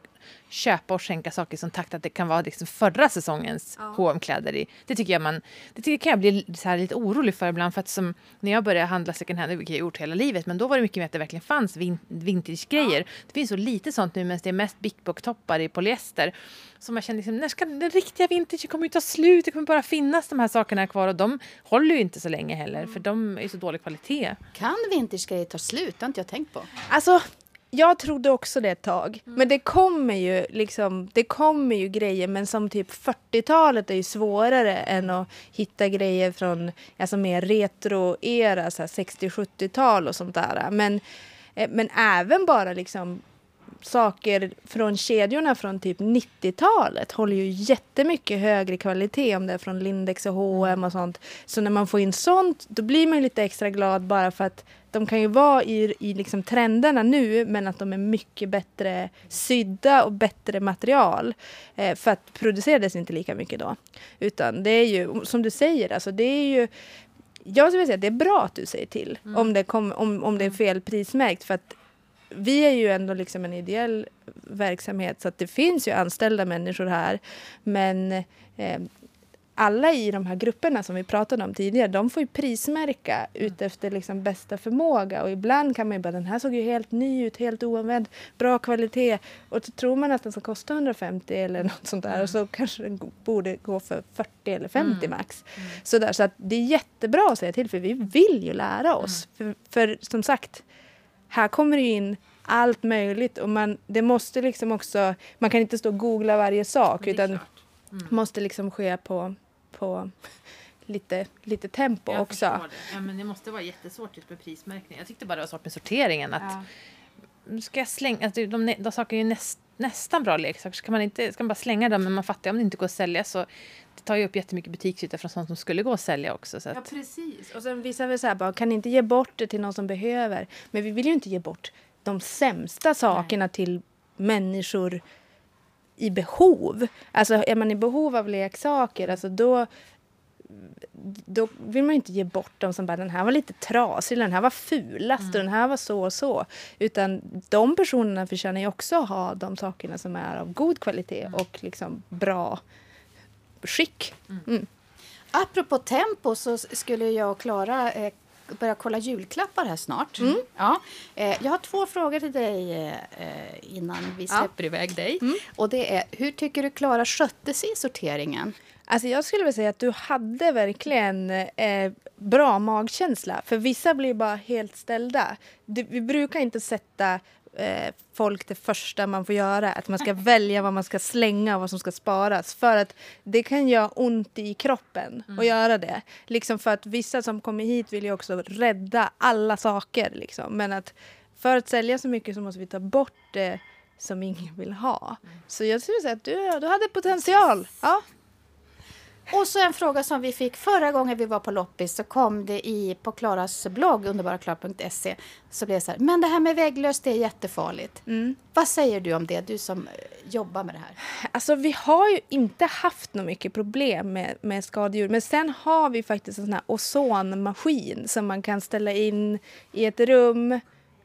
köpa och skänka saker som takt att det kan vara liksom förra säsongens hm kläder i. Det tycker jag man, det tycker, kan jag bli så här lite orolig för ibland. För att som, när jag började handla second hand, vilket jag gjort hela livet, men då var det mycket mer att det verkligen fanns vin, vintage-grejer. Det finns så lite sånt nu, men det är mest Bic toppar i polyester. Som jag känner, liksom, när ska den riktiga vintage kommer ju ta slut? Det kommer bara finnas de här sakerna kvar och de håller ju inte så länge heller, för de är ju så dålig kvalitet. Kan vintagegrejer ta slut? Det har inte jag tänkt på. alltså, jag trodde också det ett tag. Men det kommer ju liksom, det kommer ju grejer men som typ 40-talet är ju svårare än att hitta grejer från alltså mer retro-era, så här 60-70-tal och sånt där. Men, eh, men även bara liksom saker från kedjorna från typ 90-talet håller ju jättemycket högre kvalitet om det är från Lindex och H&M och sånt. Så när man får in sånt då blir man ju lite extra glad bara för att de kan ju vara i, i liksom trenderna nu men att de är mycket bättre sydda och bättre material. Eh, för att producerades inte lika mycket då. Utan det är ju, som du säger, alltså det är ju jag skulle säga att det är bra att du säger till om, det kom, om, om det är fel prismärkt. För att vi är ju ändå liksom en ideell verksamhet så att det finns ju anställda människor här. Men eh, alla i de här grupperna som vi pratade om tidigare, de får ju prismärka ut efter liksom bästa förmåga. Och ibland kan man ju bara, den här såg ju helt ny ut, helt oanvänd, bra kvalitet. Och så tror man att den ska kosta 150 eller något sånt där. Och så kanske den borde gå för 40 eller 50 max. Så, där, så att det är jättebra att säga till, för vi vill ju lära oss. För, för som sagt, här kommer det ju in allt möjligt och man, det måste liksom också, man kan inte stå och googla varje sak utan måste liksom ske på, på lite, lite tempo Jag också. det. Ja, men det måste vara jättesvårt just med prismärkning. Jag tyckte bara det var svårt med sorteringen. Att, Ska jag slänga... Alltså, de, de, de saker är ju näst, nästan bra leksaker. Så kan man, inte, ska man bara slänga dem, men man fattar om det inte går att sälja så det tar ju upp jättemycket butiksyta från sånt som skulle gå att sälja också. Så Ja, att, precis. Och sen vissa vill säga bara, kan inte ge bort det till någon som behöver? Men vi vill ju inte ge bort de sämsta sakerna till människor i behov. Alltså är man i behov av leksaker, alltså då då vill man inte ge bort dem som bara den här var lite trasig, den här var fulast och den här var så och så. Utan de personerna förtjänar ju också att ha de sakerna som är av god kvalitet och liksom bra skick. Mm. Apropå tempo så skulle jag och Klara eh, börja kolla julklappar här snart. Ja. Eh, jag har två frågor till dig eh, innan vi släpper iväg dig. Och det är, hur tycker du Klara skötte sig i sorteringen? Alltså jag skulle vilja säga att du hade verkligen eh, bra magkänsla. För vissa blir bara helt ställda. Du, vi brukar inte sätta eh, folk det första man får göra. Att man ska välja vad man ska slänga och vad som ska sparas. För att det kan göra ont i kroppen att göra det. Liksom för att vissa som kommer hit vill ju också rädda alla saker. Liksom. Men att för att sälja så mycket så måste vi ta bort det som ingen vill ha. Så jag skulle säga att du, du hade potential. Ja. Och så en fråga som vi fick förra gången vi var på loppis så kom det i på Klaras blogg underbaraklara.se så blev det så här, men det här med vägglöst det är jättefarligt. Vad säger du om det, du som eh, jobbar med det här? Alltså vi har ju inte haft något mycket problem med, med skadedjur. Men sen har vi faktiskt en sån här ozonmaskin som man kan ställa in i ett rum.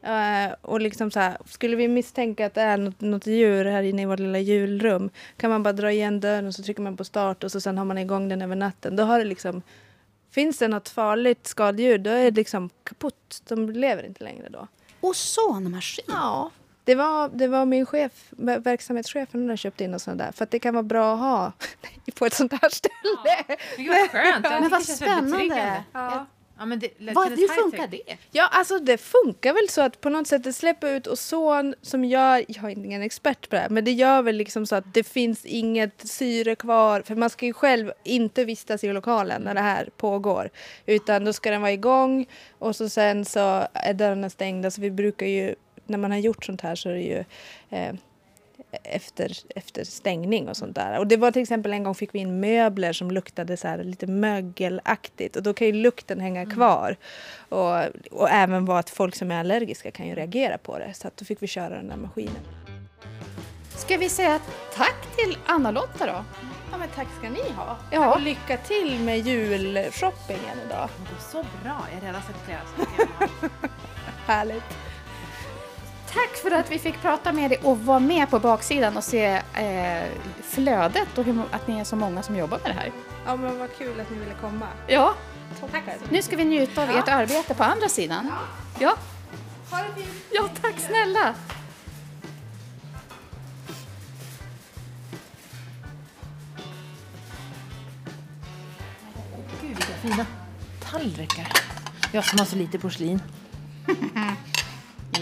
Eh, och liksom så här, skulle vi misstänka att det är något, något djur här inne i vårt lilla julrum kan man bara dra igen dörren och så trycker man på start och så sen har man igång den över natten. Då har det liksom, finns det något farligt skadedjur då är det liksom kaputt. De lever inte längre då. Ozonmaskin? Ja. Det var, det var min chef, ver- verksamhetschefen, som köpte in och sånt där. För att det kan vara bra att ha på ett sånt här ställe. Vilket vad skönt. Jag Men vad det spännande. Ja. Ja, men det, Vad, hur funkar det? Ja, alltså det funkar väl så att på något sätt det släpper ut ozon som gör, jag är ingen expert på det här, men det gör väl liksom så att det finns inget syre kvar. För man ska ju själv inte vistas i lokalen när det här pågår. Utan då ska den vara igång och så sen så är dörrarna stängda. Så vi brukar ju, när man har gjort sånt här så är det ju eh, efter, efter stängning och sånt där. Och det var till exempel en gång fick vi in möbler som luktade så lite mögelaktigt och då kan ju lukten hänga kvar. Och, och även vara att folk som är allergiska kan ju reagera på det. Så att då fick vi köra den där maskinen. Ska vi säga tack till Anna-Lotta då? Ja men tack ska ni ha. Ja. Och lycka till med julshoppingen idag. Det går så bra. Jag har redan sett flera saker. Härligt. Tack för att vi fick prata med dig och vara med på baksidan och se eh, flödet och hur, att ni är så många som jobbar med det här. Ja men vad kul att ni ville komma. Ja, Toppen. nu ska vi njuta av ert arbete på andra sidan. Ja. Ha det fint. ja, tack snälla. Gud, vilka fina tallrikar. Jag som har så lite porslin.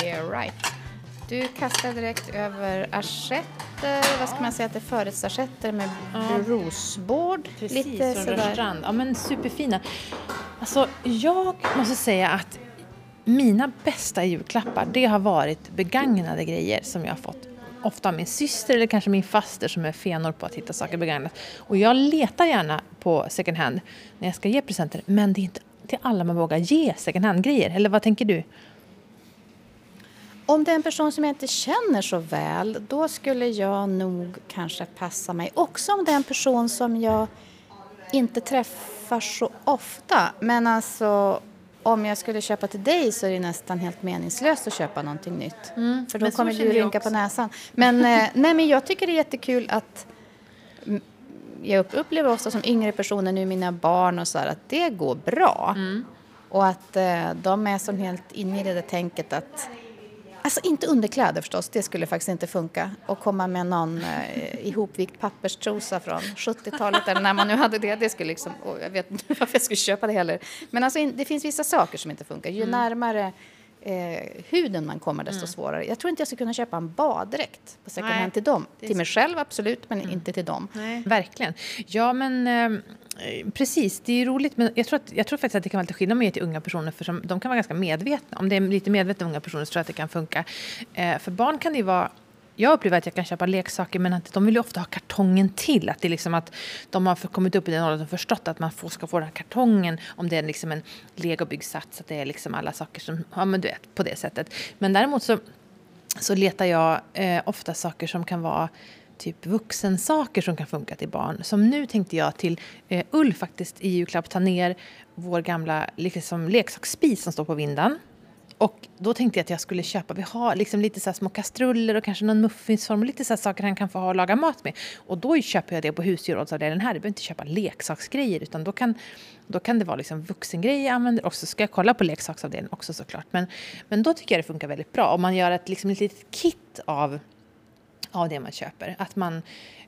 Yeah right. Du kastar direkt över assietter, vad ska man säga att det är förrättsassietter med rosbord. Precis, Lite sådär. Rörstrand. Ja, men superfina. Alltså, jag måste säga att mina bästa julklappar, det har varit begagnade grejer som jag har fått. Ofta av min syster eller kanske min faster som är fenor på att hitta saker begagnat. Och jag letar gärna på second hand när jag ska ge presenter. Men det är inte till alla man vågar ge second hand-grejer. Eller vad tänker du? Om det är en person som jag inte känner så väl, då skulle jag nog kanske passa mig. Också om det är en person som jag inte träffar så ofta. Men alltså, om jag skulle köpa till dig så är det nästan helt meningslöst att köpa någonting nytt. För då Mm, men så kommer du rynka på näsan. Men, eh, nej, men jag tycker det är jättekul att jag upp- upplever ofta som yngre personer, nu mina barn och så här, att det går bra. Mm. Och att eh, de är som helt inne i det där tänket att Alltså inte underkläder förstås, det skulle faktiskt inte funka. Och komma med någon eh, ihopvikt papperstrosa från 70-talet eller när man nu hade det. Det skulle liksom, oh, jag vet inte varför jag skulle köpa det heller. Men alltså in, det finns vissa saker som inte funkar. Ju närmare eh, huden man kommer desto svårare. Jag tror inte jag skulle kunna köpa en baddräkt på second hand till dem. Till mig själv absolut, men inte till dem. Nej. Verkligen. Ja, men Eh, Eh, precis, det är ju roligt men jag tror, att, jag tror faktiskt att det kan vara lite skillnad med man ger till unga personer för som, de kan vara ganska medvetna. Om det är lite medvetna unga personer så tror jag att det kan funka. Eh, för barn kan det ju vara jag upplever att jag kan köpa leksaker men att de vill ju ofta ha kartongen till. Att det är liksom att de har kommit upp i den åldern och förstått att man får, ska få den här kartongen om det är liksom en legobyggsats. Att det är liksom alla saker som, ja men du vet, på det sättet. Men däremot så, så letar jag eh, ofta saker som kan vara typ vuxensaker som kan funka till barn. Som nu tänkte jag till eh, Ulf faktiskt i julklapp ta ner vår gamla liksom, leksaksspis som står på vinden. Och då tänkte jag att jag skulle köpa, vi har liksom lite så här små kastruller och kanske någon muffinsform och lite så här saker han kan få ha och laga mat med. Och då köper jag det på husdjursavdelningen här. Du behöver inte köpa leksaksgrejer utan då kan, då kan det vara liksom vuxengrejer jag använder. Och så ska jag kolla på leksaksavdelningen också såklart. Men, men då tycker jag det funkar väldigt bra. Om man gör ett, liksom ett litet kit av av det man köper. Att man,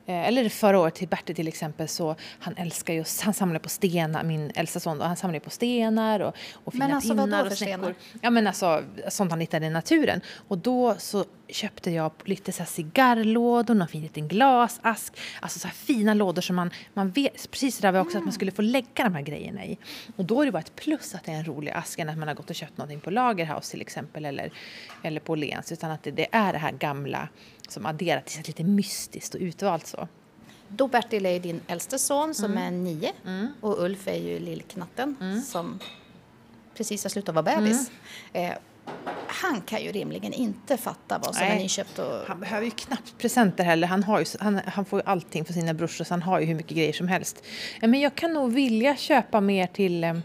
eh, eller förra året till Bertil till exempel så han älskar ju, han samlar på stenar, min äldsta son, och han samlar på stenar och, och fina Men alltså, pinnar och snäckor. Ja men alltså sånt han hittade i naturen. Och då så köpte jag lite så här cigarrlådor, någon fin liten glasask, alltså så här fina lådor som man, man vet, precis det där var också att man skulle få lägga de här grejerna i. Och då är det bara ett plus att det är en rolig ask än att man har gått och köpt någonting på Lagerhaus till exempel eller, eller på Åhléns, utan att det, det är det här gamla som adderat till lite mystiskt och utvalt så. Då Bertil är ju din äldste son som Mm. är nio och Ulf är ju lillknatten Mm. som precis har slutat vara bebis. Eh, han kan ju rimligen inte fatta vad som är Nej. nyköpt och... Han behöver ju knappt presenter heller. Han, har ju, han, han får ju allting för sina brorsor så han har ju hur mycket grejer som helst. Men jag kan nog vilja köpa mer till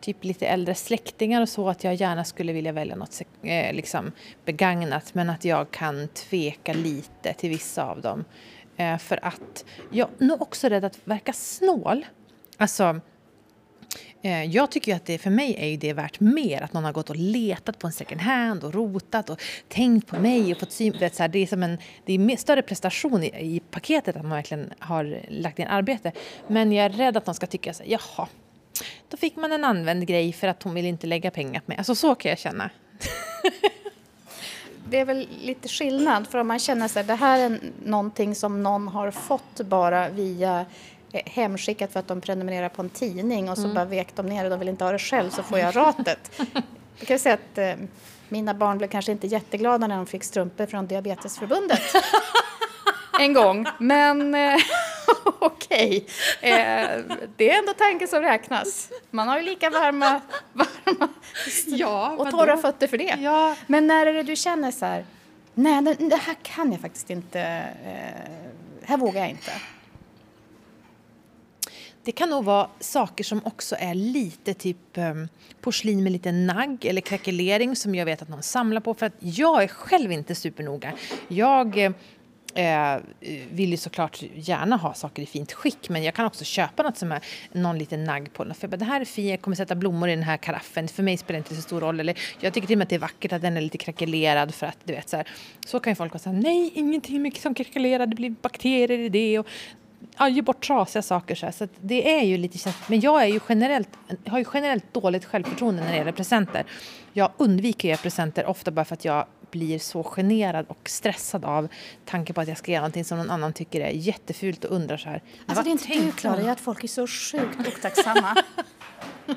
typ lite äldre släktingar och så att jag gärna skulle vilja välja något eh, liksom begagnat men att jag kan tveka lite till vissa av dem. Eh, för att jag är nog också rädd att verka snål. Alltså Eh, jag tycker ju att det för mig är ju det värt mer att någon har gått och letat på en second hand och rotat och tänkt på mig och fått syn. Vet, så här, det är som en det är större prestation i, i paketet att man verkligen har lagt in arbete. Men jag är rädd att de ska tycka så här, jaha, då fick man en använd grej för att hon vill inte lägga pengar på mig. Alltså så kan jag känna. Det är väl lite skillnad för om man känner sig det här är någonting som någon har fått bara via hemskickat för att de prenumererar på en tidning och så Mm. bara vek de ner det, de vill inte ha det själv så får jag ratet. Jag kan säga att eh, mina barn blev kanske inte jätteglada när de fick strumpor från Diabetesförbundet. en gång, men eh, okej. Eh, det är ändå tanken som räknas. Man har ju lika varma, varma Ja, och torra fötter för det. Ja. Men när är det du känner så här, nej det, det här kan jag faktiskt inte, eh, här vågar jag inte. Det kan nog vara saker som också är lite typ um, porslin med lite nagg eller krackelering som jag vet att någon samlar på. För att jag är själv inte supernoga. Jag eh, vill ju såklart gärna ha saker i fint skick men jag kan också köpa något som är någon liten nagg på. För jag bara, det här är fint, jag kommer sätta blommor i den här karaffen. För mig spelar det inte så stor roll. Eller, jag tycker till och med att det är vackert att den är lite krackelerad för att du vet så här. Så kan ju folk vara så här, nej ingenting mycket som krackelerar, det blir bakterier i det. Och, ja, ge bort trasiga saker. Så, här. så det är ju lite känsligt. Men jag är ju generellt, har ju generellt dåligt självförtroende när det gäller presenter. Jag undviker göra presenter ofta bara för att jag blir så generad och stressad av tanken på att jag ska göra någonting som någon annan tycker är jättefult och undrar så här. Alltså det är inte du Klara, att folk är så sjukt otacksamma.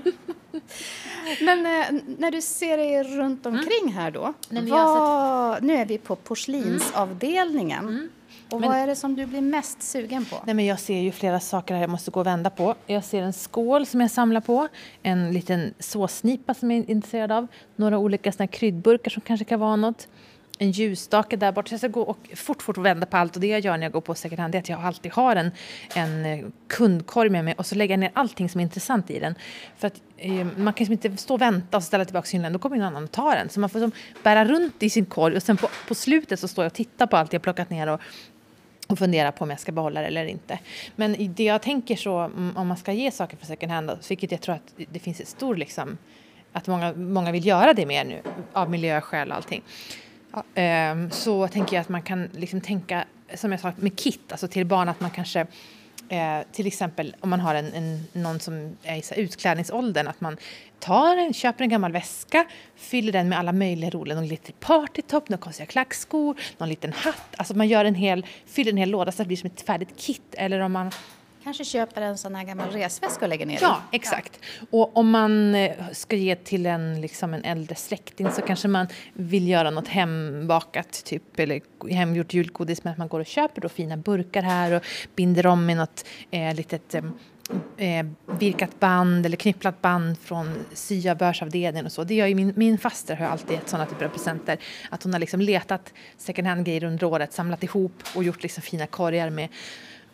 men eh, när du ser dig runt omkring här då, Mm. Nej, vad, nu är vi på porslinsavdelningen. Och. Men- vad är det som du blir mest sugen på? Nej, men jag ser ju flera saker här jag måste gå och vända på. Jag ser en skål som jag samlar på, en liten såsnipa som jag är intresserad av, några olika såna kryddburkar som kanske kan vara något, en ljusstake där bort. Så jag ska gå och fort, fort vända på allt. Och det jag gör när jag går på second hand är att jag alltid har en, en eh, kundkorg med mig och så lägger jag ner allting som är intressant i den. För att eh, man kan liksom inte stå och vänta och ställa tillbaka hyllan, då kommer någon annan och tar den. Så man får som bära runt i sin korg och sen på, på slutet så står jag och tittar på allt jag plockat ner och och fundera på om jag ska behålla det eller inte. Men det jag tänker så, mm, om man ska ge saker för second hand, vilket jag tror att det finns ett stort liksom, att många, många vill göra det mer nu, av miljöskäl och allting. Ja, ehm, så tänker jag att man kan liksom tänka, som jag sa med kit, alltså till barn att man kanske Eh, till exempel om man har en, en, någon som är i så här utklädningsåldern, att man tar en, köper en gammal väska, fyller den med alla möjliga roliga, någon liten partytopp, några konstiga klackskor, någon liten hatt. Alltså man gör en hel, fyller en hel låda så att det blir som ett färdigt kit. Eller om man Kanske köper en sån här gammal resväska och lägger ner Ja, i. exakt. Och om man eh, ska ge till en, liksom en äldre släkting så kanske man vill göra något hembakat, typ, eller hemgjort julgodis med att man går och köper då fina burkar här och binder om med något eh, litet eh, eh, virkat band eller knypplat band från syabörsavdelningen och så. Det gör ju min, min faster har alltid gett sådana typer av presenter. Att hon har liksom letat second hand-grejer under året, samlat ihop och gjort liksom fina korgar med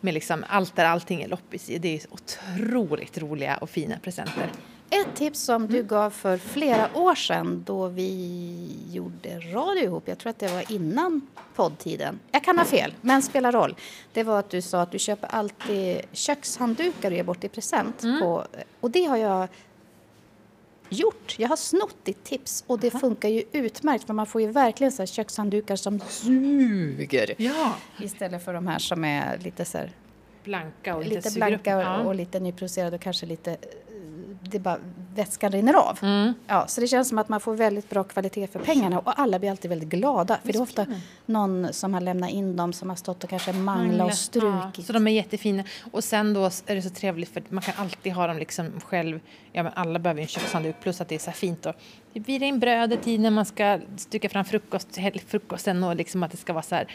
med liksom allt där allting är loppis i. Det är otroligt roliga och fina presenter. Ett tips som du gav för flera år sedan då vi gjorde radio ihop, jag tror att det var innan poddtiden. Jag kan ha fel, men spelar roll. Det var att du sa att du köper alltid kökshanddukar och ger bort i present. På, och det har jag gjort. Jag har snott ditt tips och det funkar ju utmärkt för man får ju verkligen så här kökshanddukar som suger. Ja. Istället för de här som är lite så här Blanka och lite suger blanka upp. Ja. och, och lite nyproducerade och kanske lite eh, det bara, vätskan rinner av. Mm. Ja, så det känns som att man får väldigt bra kvalitet för pengarna och alla blir alltid väldigt glada. För det är ofta någon som har lämnat in dem som har stått och kanske manglat och strukit. Ja, så de är jättefina. Och sen då är det så trevligt för man kan alltid ha dem liksom själv. Ja, men alla behöver ju en kökshandduk plus att det är så här fint att vira in brödet i när man ska stycka fram frukost, frukosten och liksom att det ska vara så här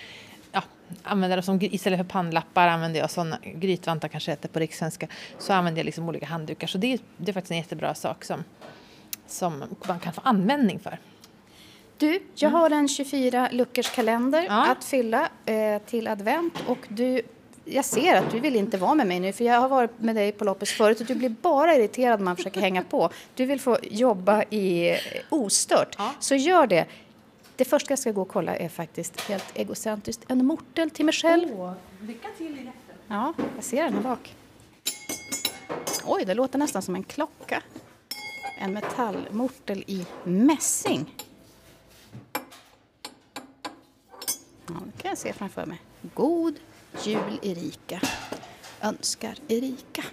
Ja, använda det som, istället för pannlappar använder jag sådana, grytvantar kanske heter på rikssvenska, så använder jag liksom olika handdukar. Så det, är- det är faktiskt en jättebra sak som, som man kan få användning för. Du, jag har en 24 luckers kalender. Ja. att fylla eh, till advent och du jag ser att du vill inte vara med mig nu för jag har varit med dig på loppis förut och du blir bara irriterad när man försöker hänga på. Du vill få jobba i eh, ostört. Ja. Så gör det. Det första jag ska gå och kolla är faktiskt helt egocentriskt en mortel till mig själv. lycka till i detta. Ja, jag ser den här bak. Oj, det låter nästan som en klocka. En metallmortel i mässing. Ja, det kan jag se framför mig. God jul Erika. Önskar Erika.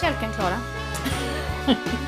Kälken, Klara.